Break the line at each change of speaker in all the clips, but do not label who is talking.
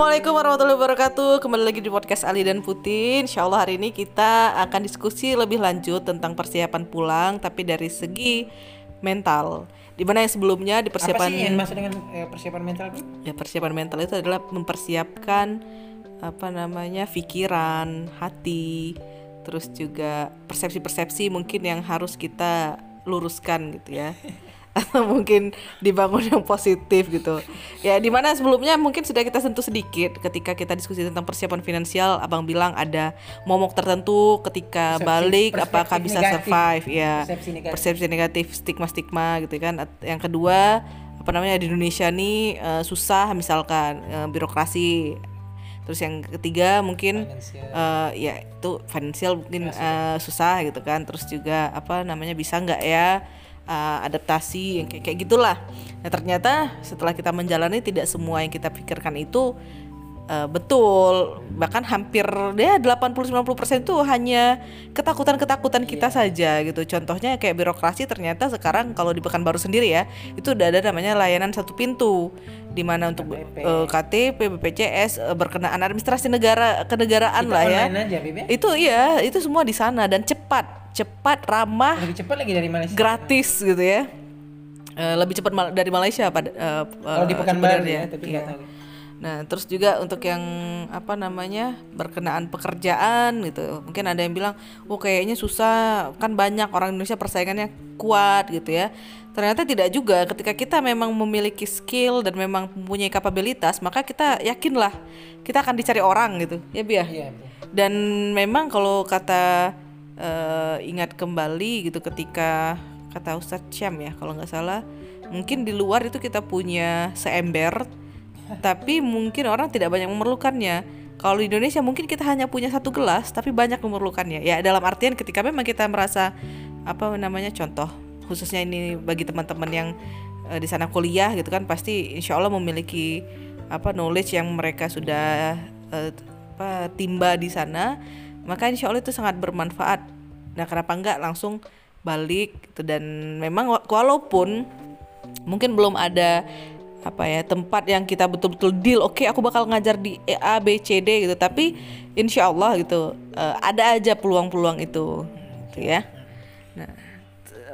Assalamualaikum warahmatullahi wabarakatuh. Kembali lagi di podcast Ali dan Putin Insya Allah hari ini kita akan diskusi lebih lanjut Tentang persiapan pulang Tapi dari segi mental. Di mana yang sebelumnya di persiapan
Apa sih yang maksud dengan eh, persiapan mental?
Ya persiapan mental itu adalah mempersiapkan Apa namanya Pikiran, hati Terus juga persepsi-persepsi mungkin yang harus kita luruskan gitu ya atau mungkin dibangun yang positif gitu. Ya di mana sebelumnya mungkin sudah kita sentuh sedikit ketika kita diskusi tentang persiapan finansial, abang bilang ada momok tertentu ketika
Persepsi-
balik apakah bisa
negatif.
survive ya
Persepsi negatif.
persepsi negatif stigma-stigma gitu kan. Yang kedua apa namanya di Indonesia nih eh, susah misalkan eh, birokrasi. Terus yang ketiga mungkin
Financial.
eh, ya itu finansial mungkin eh, susah gitu kan. Terus juga apa namanya bisa nggak ya eh, adaptasi yang kayak kayak gitulah. Nah ternyata setelah kita menjalani tidak semua yang kita pikirkan itu eh, betul. Bahkan hampir ya 80-90% itu hanya ketakutan-ketakutan kita saja gitu. Contohnya kayak birokrasi ternyata sekarang kalau di Pekanbaru sendiri ya itu udah ada namanya layanan satu pintu di mana untuk
KTP.
eh, KTP, BPJS eh, berkenaan administrasi negara kenegaraan
Kita
lah ya.
aja, ya?
Itu iya, itu semua di sana dan cepat, cepat, ramah,
Lebih cepat lagi dari Malaysia.
gratis gitu ya. Eh, lebih cepat mal- dari Malaysia pada eh,
Kalau di Pekanbaru ya, tapi
Iya.
tahu.
Nah, terus juga untuk yang apa namanya berkenaan pekerjaan gitu, mungkin ada yang bilang, oh kayaknya susah, kan banyak orang Indonesia persaingannya kuat gitu ya. Ternyata tidak juga. Ketika kita memang memiliki skill dan memang mempunyai kapabilitas, maka kita yakinlah kita akan dicari orang gitu, ya Bia.
Iya, Bib.
Dan memang kalau kata eh, ingat kembali gitu ketika kata Ustadz Syam ya kalau nggak salah mungkin di luar itu kita punya seember tapi mungkin orang tidak banyak memerlukannya. Kalau di Indonesia mungkin kita hanya punya satu gelas tapi banyak memerlukannya. Ya dalam artian ketika memang kita merasa apa namanya contoh khususnya ini bagi teman-teman yang eh, di sana kuliah gitu kan pasti insya Allah memiliki apa knowledge yang mereka sudah eh, apa timba di sana. Maka insya Allah itu sangat bermanfaat. Nah kenapa enggak langsung balik gitu. Dan memang wa- walaupun mungkin belum ada apa ya tempat yang kita betul-betul deal oke aku bakal ngajar di A B C D gitu. Tapi insya Allah gitu eh, ada aja peluang-peluang itu gitu ya. Nah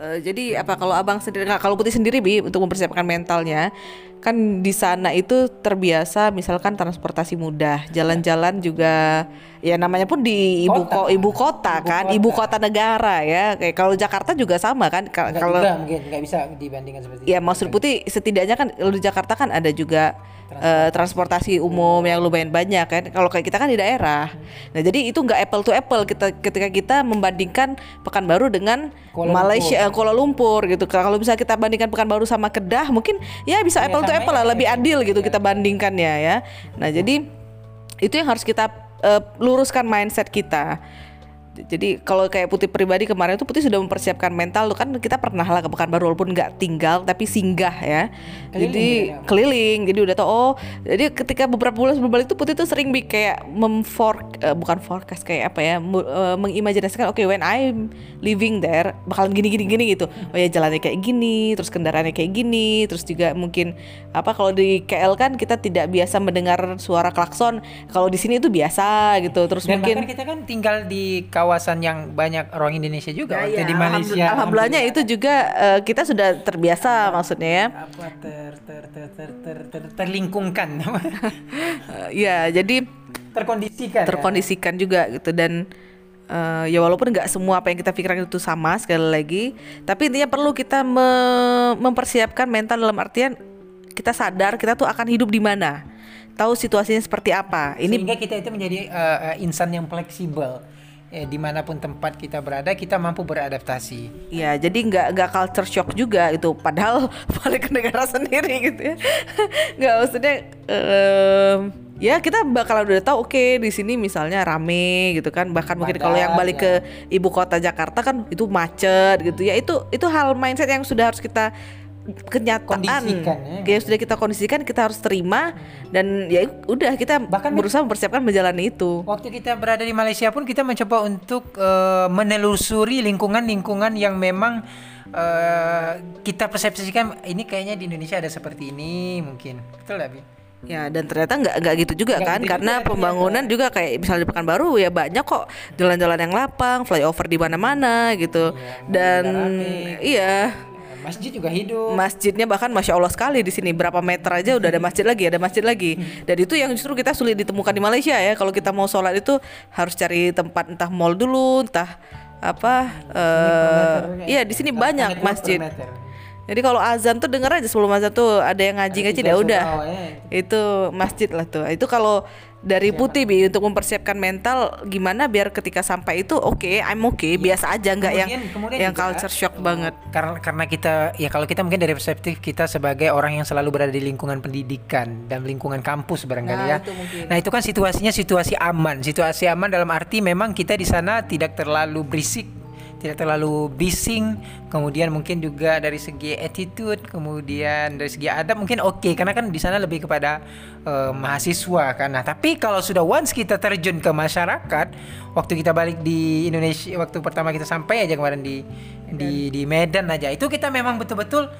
eh, jadi apa kalau abang sendiri nggak, kalau putih sendiri bi untuk mempersiapkan mentalnya kan di sana itu terbiasa misalkan transportasi mudah jalan-jalan juga ya namanya pun di ibu
Kota.
ko- ibu kota
Ibu
kan
kota.
ibu kota negara ya kayak kalau Jakarta juga sama kan kalau
mungkin nggak bisa dibandingkan seperti
Ya
itu.
maksud putih setidaknya kan kalau di Jakarta kan ada juga eh, transportasi umum yang lumayan banyak kan. Kalau kayak kita kan di daerah. Nah jadi itu nggak apple to apple kita ketika kita membandingkan Pekanbaru dengan
Kuala
Malaysia eh, Kuala Lumpur gitu. Kalau bisa kita bandingkan Pekanbaru sama Kedah mungkin ya bisa
Ya,
apple to apple lah
ya.
lebih adil gitu kita bandingkannya ya. Nah jadi itu yang harus kita eh, luruskan mindset kita. Jadi kalau kayak Putih pribadi kemarin itu Putih sudah mempersiapkan mental tuh kan kita pernah lah ke Pekanbaru walaupun nggak tinggal tapi singgah ya.
Keliling
jadi
gitu ya.
keliling jadi udah tau oh jadi ketika beberapa bulan sebelum balik tuh Putih tuh sering kayak memfor eh, bukan forecast kayak apa ya eh, mengimajinasikan oke when I'm living there bakalan gini gini gini gitu. Oh ya jalannya kayak gini, terus kendaraannya kayak gini, terus juga mungkin apa kalau di KL kan kita tidak biasa mendengar suara klakson. Kalau di sini itu biasa gitu. Terus
Dan
mungkin
kita kan tinggal di kawasan yang banyak orang Indonesia juga.
Ya,
waktu
ya,
di Malaysia.
alhamdulillah- Alhamdulillahnya itu juga eh, kita sudah terbiasa maksudnya ya.
apa ter ter ter ter ter, ter- terlingkungkan
Eh, ya, jadi
terkondisikan ya.
terkondisikan juga gitu dan eh, ya walaupun nggak semua apa yang kita pikirkan itu sama sekali lagi, tapi intinya perlu kita me- mempersiapkan mental dalam artian kita sadar kita tuh akan hidup di mana, tahu situasinya seperti apa. Ini
sehingga kita itu menjadi uh, uh, insan yang fleksibel eh, di mana pun tempat kita berada kita mampu beradaptasi
Ya, jadi nggak nggak culture shock juga gitu. Padahal balik ke negara sendiri gitu ya. Nggak maksudnya em, ya kita bakalan udah tahu oke di sini misalnya rame gitu kan. Bahkan mungkin kalau yang balik
ya.
ke ibu kota Jakarta kan itu macet gitu ya. Itu itu hal mindset yang sudah harus kita kenyataan
Kondisikan, ya.
yang sudah kita kondisikan kita harus terima dan ya udah kita
Bahkan
berusaha mempersiapkan menjalani itu
waktu kita berada di Malaysia pun kita mencoba untuk uh, menelusuri lingkungan-lingkungan yang memang uh, kita persepsikan ini kayaknya di Indonesia ada seperti ini mungkin betul nggak Bi?
Ya dan ternyata nggak nggak gitu juga
Nggak
kan
gitu
karena
juga
pembangunan juga kayak misalnya di Pekanbaru ya banyak kok jalan-jalan yang lapang, flyover di mana-mana gitu.
Iya,
dan iya
Masjid juga hidup.
masjidnya bahkan masya Allah sekali di sini. Berapa meter aja udah ada masjid lagi ada masjid lagi. Dan itu yang justru kita sulit ditemukan di Malaysia ya. Kalau kita mau sholat itu harus cari tempat entah mall dulu entah apa eh iya di sini banyak masjid. jadi kalau azan tuh denger aja sebelum azan tuh ada yang ngaji ngaji ya udah. itu masjid lah tuh. Itu kalau dari putih bi untuk mempersiapkan mental gimana biar ketika sampai itu oke I'm okay biasa aja nggak yang
Kemudian- kemudian
yang
juga,
culture shock banget
Karena karena kita ya kalau kita mungkin dari perspektif kita sebagai orang yang selalu berada di lingkungan pendidikan dan lingkungan kampus barangkali
Nah,
ya.
itu mungkin.
Nah, itu kan situasinya situasi aman. Situasi aman dalam arti memang kita di sana tidak terlalu berisik, tidak terlalu bising, kemudian mungkin juga dari segi attitude, kemudian dari segi adab mungkin oke karena kan di sana lebih kepada eh, mahasiswa kan. Nah, tapi kalau sudah once kita terjun ke masyarakat, waktu kita balik di Indonesia waktu pertama kita sampai aja kemarin di di di Medan aja, itu kita memang betul-betul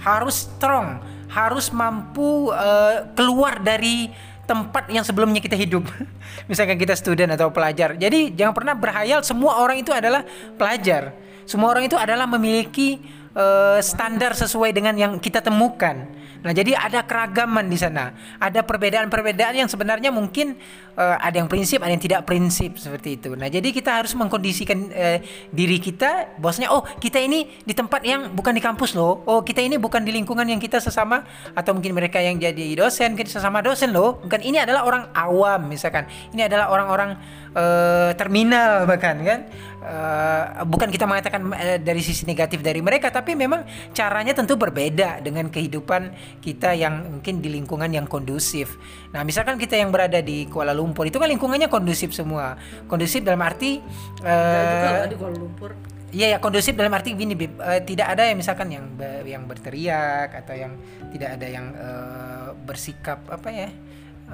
harus strong, harus mampu eh, keluar dari tempat yang sebelumnya kita hidup. Misalkan kita student atau pelajar. Jadi jangan pernah berhayal semua orang itu adalah pelajar. Semua orang itu adalah memiliki eh, standar sesuai dengan yang kita temukan. Nah, jadi ada keragaman di sana. Ada perbedaan-perbedaan yang sebenarnya mungkin eh, ada yang prinsip, ada yang tidak prinsip seperti itu. Nah, jadi kita harus mengkondisikan eh, diri kita bahwasanya oh, kita ini di tempat yang bukan di kampus loh. Oh, kita ini bukan di lingkungan yang kita sesama atau mungkin mereka yang jadi dosen, kita sesama dosen loh. Bukan ini adalah orang awam misalkan. Ini adalah orang-orang eh, terminal bahkan kan. Eh, bukan kita mengatakan eh, dari sisi negatif dari mereka tapi memang caranya tentu berbeda dengan kehidupan kita yang mungkin di lingkungan yang kondusif. Nah, misalkan kita yang berada di Kuala Lumpur itu kan lingkungannya kondusif semua. Kondusif dalam arti eh,
di Kuala Lumpur.
Iya ya kondusif dalam arti gini Bib, Eh, tidak ada yang misalkan yang yang berteriak atau yang tidak ada yang eh, bersikap apa ya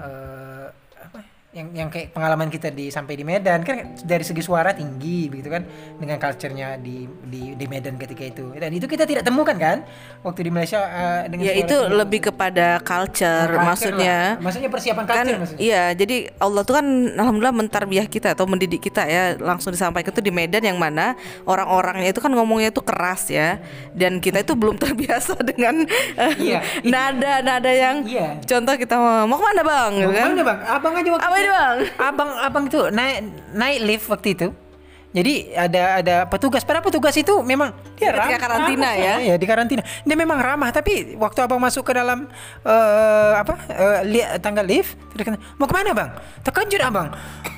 eh, apa yang yang kayak pengalaman kita di sampai di Medan kan dari segi suara tinggi begitu kan dengan culture-nya di di di Medan ketika itu dan itu kita tidak temukan kan waktu di Malaysia eh, dengan
ya itu
tinggi.
lebih kepada culture,
Culture
maksudnya
lah. maksudnya persiapan
kan
culture maksudnya
iya jadi Allah tuh kan alhamdulillah mentarbiah kita atau mendidik kita ya langsung disampaikan itu di Medan yang mana orang-orangnya itu kan ngomongnya itu keras ya dan kita itu belum terbiasa dengan eh,
Iya.
nada-nada yang
Iya.
contoh kita mau mau ke mana bang gitu kan
Mana bang? Abang aja waktu
Apa ini, Bang?
Abang abang itu naik naik lift waktu itu. Jadi ada ada petugas. Pada petugas itu memang dia
Ketika
ramah,
karantina
ramah,
ya?
Iya di karantina. Dia memang ramah. Tapi waktu abang masuk ke dalam eh, apa eh, li- tangga lift, mau ke mana bang? Terkejut abang.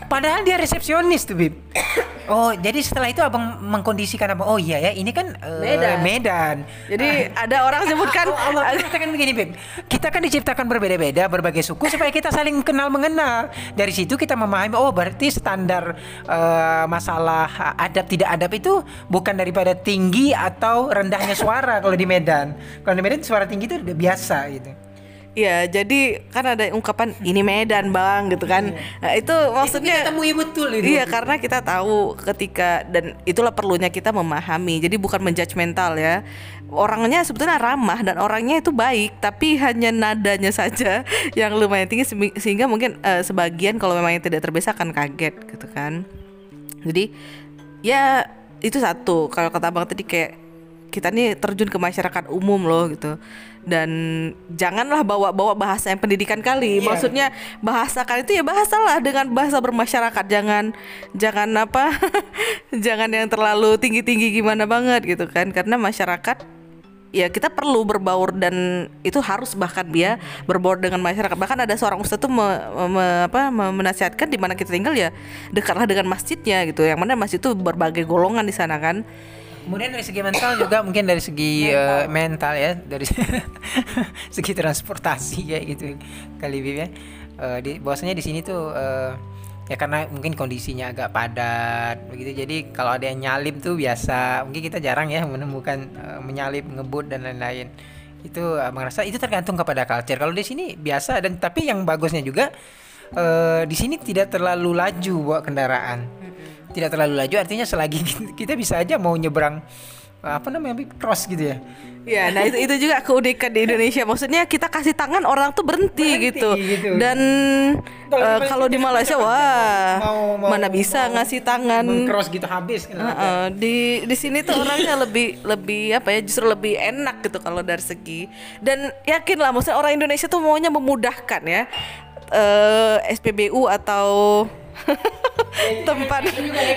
Padahal dia resepsionis tuh bib. Oh jadi setelah itu abang mengkondisikan abang. Oh iya ya ini kan eh,
Medan.
Medan.
jadi ada orang sebutkan
Allah, Allah katakan begini, Beb. Kita kan diciptakan berbeda-beda, berbagai suku supaya kita saling kenal mengenal. Dari situ kita memahami, oh berarti standar eh, masalah adab tidak adab itu bukan daripada tinggi atau rendahnya suara kalau di Medan. Kalau di Medan suara tinggi itu udah biasa gitu.
Iya, jadi kan ada ungkapan ini Medan bang gitu kan. Nah, itu maksudnya
kita temui betul itu.
Iya, karena kita tahu ketika dan itulah perlunya kita memahami. Jadi bukan menjudgmental ya. Orangnya sebetulnya ramah dan orangnya itu baik, tapi hanya nadanya saja yang lumayan tinggi sehingga mungkin eh, sebagian kalau memang yang tidak terbiasa akan kaget gitu kan. Jadi ya itu satu. Kalau kata Abang tadi kayak kita nih terjun ke masyarakat umum loh gitu dan janganlah bawa-bawa bahasa yang pendidikan kali
Iya.
maksudnya bahasakan itu ya bahasalah dengan bahasa bermasyarakat jangan jangan apa jangan yang terlalu tinggi-tinggi gimana banget gitu kan karena masyarakat ya kita perlu berbaur dan itu harus bahkan dia berbaur dengan masyarakat. Bahkan ada seorang ustadz tuh me- me- apa me- menasihatkan di mana kita tinggal ya dekatlah dengan masjidnya gitu. Yang mana masjid itu berbagai golongan di sana kan.
Kemudian dari segi mental juga mungkin dari segi eh, mental. ya, dari segi transportasi kayak gitu kali Bib ya. Eh, di bahwasanya di sini tuh eh, ya karena mungkin kondisinya agak padat begitu. Jadi kalau ada yang nyalip tuh biasa. Mungkin kita jarang ya menemukan eh, menyalip, ngebut dan lain-lain. Itu abang rasa itu tergantung kepada culture. Kalau di sini biasa dan tapi yang bagusnya juga eh, di sini tidak terlalu laju bawa kendaraan tidak terlalu laju artinya selagi kita bisa aja mau nyebrang apa namanya cross gitu ya
Ya, nah itu itu juga keunikan di Indonesia. Maksudnya kita kasih tangan orang tuh berhenti,
Berhenti,
gitu.
gitu.
Dan
Kalau di
kalau di Malaysia wah
Mau- mau-
mana bisa
mau
ngasih tangan.
cross gitu habis kan
Heeh, di di sini tuh orangnya lebih lebih apa ya justru lebih enak gitu kalau dari segi dan yakin lah maksudnya orang Indonesia tuh maunya memudahkan ya eh SPBU atau tempat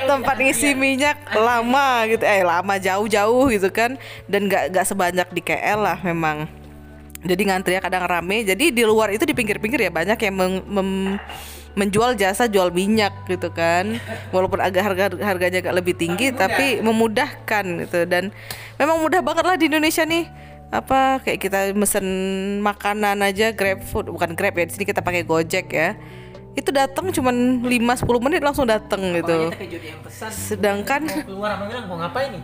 tempat ngisi minyak lama gitu. Eh lama jauh-jauh gitu kan. Dan nggak nggak sebanyak di KL lah memang. Jadi ngantrinya kadang rame. Jadi di luar itu di pinggir-pinggir ya banyak yang meng- mem- menjual jasa jual minyak gitu kan. Walaupun agak harga harganya agak lebih tinggi tapi memudahkan gitu. Dan memang mudah banget lah di Indonesia nih. Apa kayak kita mesen makanan aja Grab food. Bukan Grab ya di sini kita pakai Gojek ya itu datang cuman 5-10 menit langsung datang gitu
pesan
sedangkan
keluar apa bilang mau ngapain nih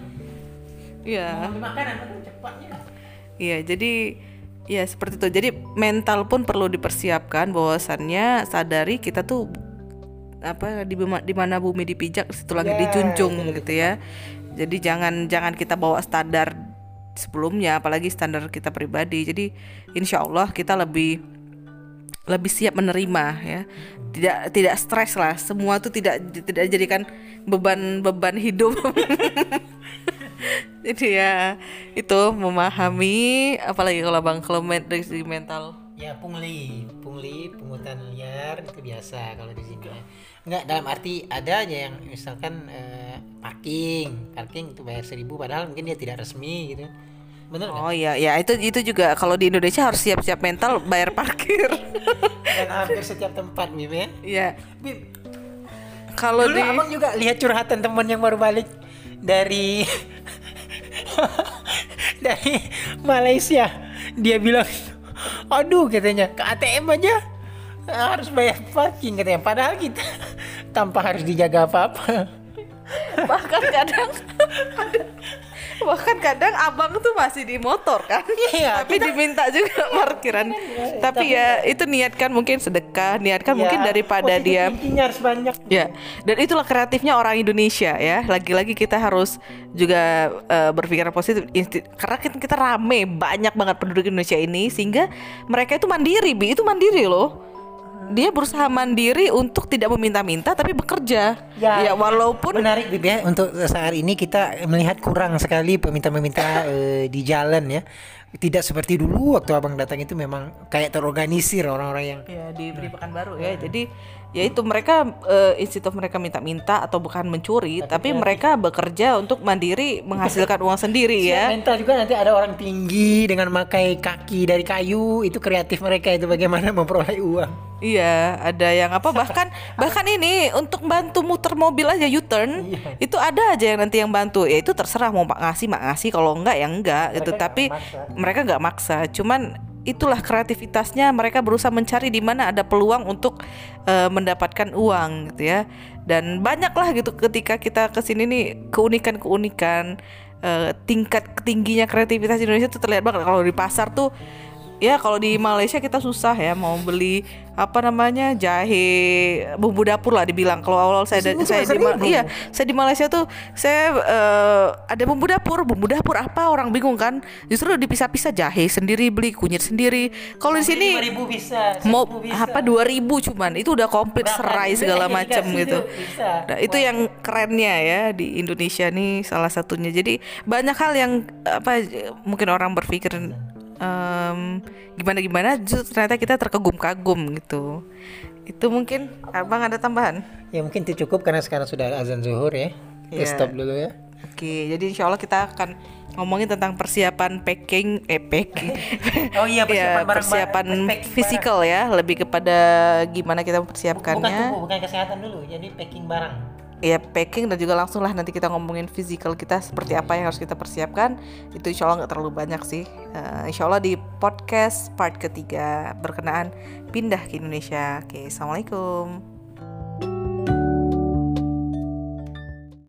ya
beli makanan kan cepatnya
Iya, jadi ya seperti itu. Jadi mental pun perlu dipersiapkan bahwasannya sadari kita tuh apa di di mana bumi dipijak situ lagi
Ya,
dijunjung gitu ya. Jadi jangan jangan kita bawa standar sebelumnya apalagi standar kita pribadi. Jadi insya Allah kita lebih lebih siap menerima ya. Tidak tidak stres lah. Semua tuh tidak tidak jadikan beban beban hidup. Jadi ya itu memahami apalagi kalau bang kalau dari mental.
ya pungli pungli pungutan liar itu biasa kalau di sini Enggak dalam arti ada aja yang misalkan eh, parking parking itu bayar seribu padahal mungkin dia tidak resmi gitu bener
Oh iya ya itu itu juga kalau di Indonesia harus siap-siap mental bayar parkir.
dan hampir setiap tempat Bim ya.
Iya.
Bim,
Kalau di
abang juga lihat curhatan teman yang baru balik dari dari Malaysia. Dia bilang aduh katanya ke ATM aja. Harus bayar parking katanya. Padahal kita tanpa harus dijaga apa-apa.
Bahkan kadang bahkan kadang abang tuh masih di motor kan.
Iya,
tapi diminta juga parkiran. tapi ya itu niatkan mungkin sedekah niatkan mungkin
Ya,
daripada dia
harus banyak.
Ya, dan itulah kreatifnya orang Indonesia ya. Lagi-lagi kita harus juga eh, berpikiran positif. Insti- karena kita, kita rame banyak banget penduduk Indonesia ini sehingga mereka itu mandiri, bi. Itu mandiri loh. Dia berusaha mandiri untuk tidak meminta-minta tapi bekerja. Ya, walaupun
menarik Bib ya untuk saat ini kita melihat kurang sekali peminta-peminta eh, di jalan ya tidak seperti dulu waktu abang datang itu memang kayak terorganisir orang-orang yang
ya di, di Pekanbaru ya. Jadi ya itu mereka eh, institut mereka minta-minta atau bukan mencuri, tapi, mereka bekerja untuk mandiri menghasilkan uang sendiri ya.
mental juga nanti ada orang tinggi dengan memakai kaki dari kayu itu kreatif mereka itu bagaimana memperoleh uang
Iya, ada yang apa bahkan bahkan ini untuk bantu muter mobil aja U-turn
Iya.
itu ada aja yang nanti yang bantu. Ya itu terserah mau mak ngasih mak ngasih kalau enggak ya enggak gitu.
nggak
Tapi
maksa.
mereka nggak maksa. Cuman itulah kreativitasnya mereka berusaha mencari di mana ada peluang untuk eh, mendapatkan uang gitu ya. Dan banyak lah gitu ketika kita ke sini nih keunikan-keunikan eh, tingkat tingginya kreativitas Indonesia tuh terlihat banget kalau di pasar tuh ya kalau di Malaysia kita susah ya mau beli apa namanya? Jahe bumbu dapur lah dibilang. Kalau awal saya
Di sini
saya di iya saya di Malaysia tuh saya eh, ada bumbu dapur. Bumbu dapur apa? Orang bingung kan. Justru dipisah-pisah. Jahe sendiri beli kunyit sendiri. Kalau di sini
bisa
mau apa 2000 cuman. Itu udah komplit
Berapa
serai
juga?
segala
yang
macam gitu.
bisa.
Nah, itu yang kerennya ya di Indonesia nih salah satunya. Jadi banyak hal yang apa mungkin orang berpikir gimana gimana justru ternyata kita terkagum-kagum gitu. Itu mungkin Abang ada tambahan?
ya mungkin itu cukup karena sekarang sudah azan zuhur ya kita
Iya.
stop dulu ya
Oke, jadi insya Allah kita akan ngomongin tentang persiapan packing, eh packing,
Oh iya, persiapan
Ya, persiapan fisikal ya, lebih kepada gimana kita
bukan
mempersiapkannya.
tubuh bukan kesehatan dulu jadi packing barang
ya packing dan juga langsung lah nanti kita ngomongin physical kita seperti apa yang harus kita persiapkan. Itu insya Allah nggak terlalu banyak sih. Eh, insya Allah di podcast part ketiga berkenaan pindah ke Indonesia. Oke assalamualaikum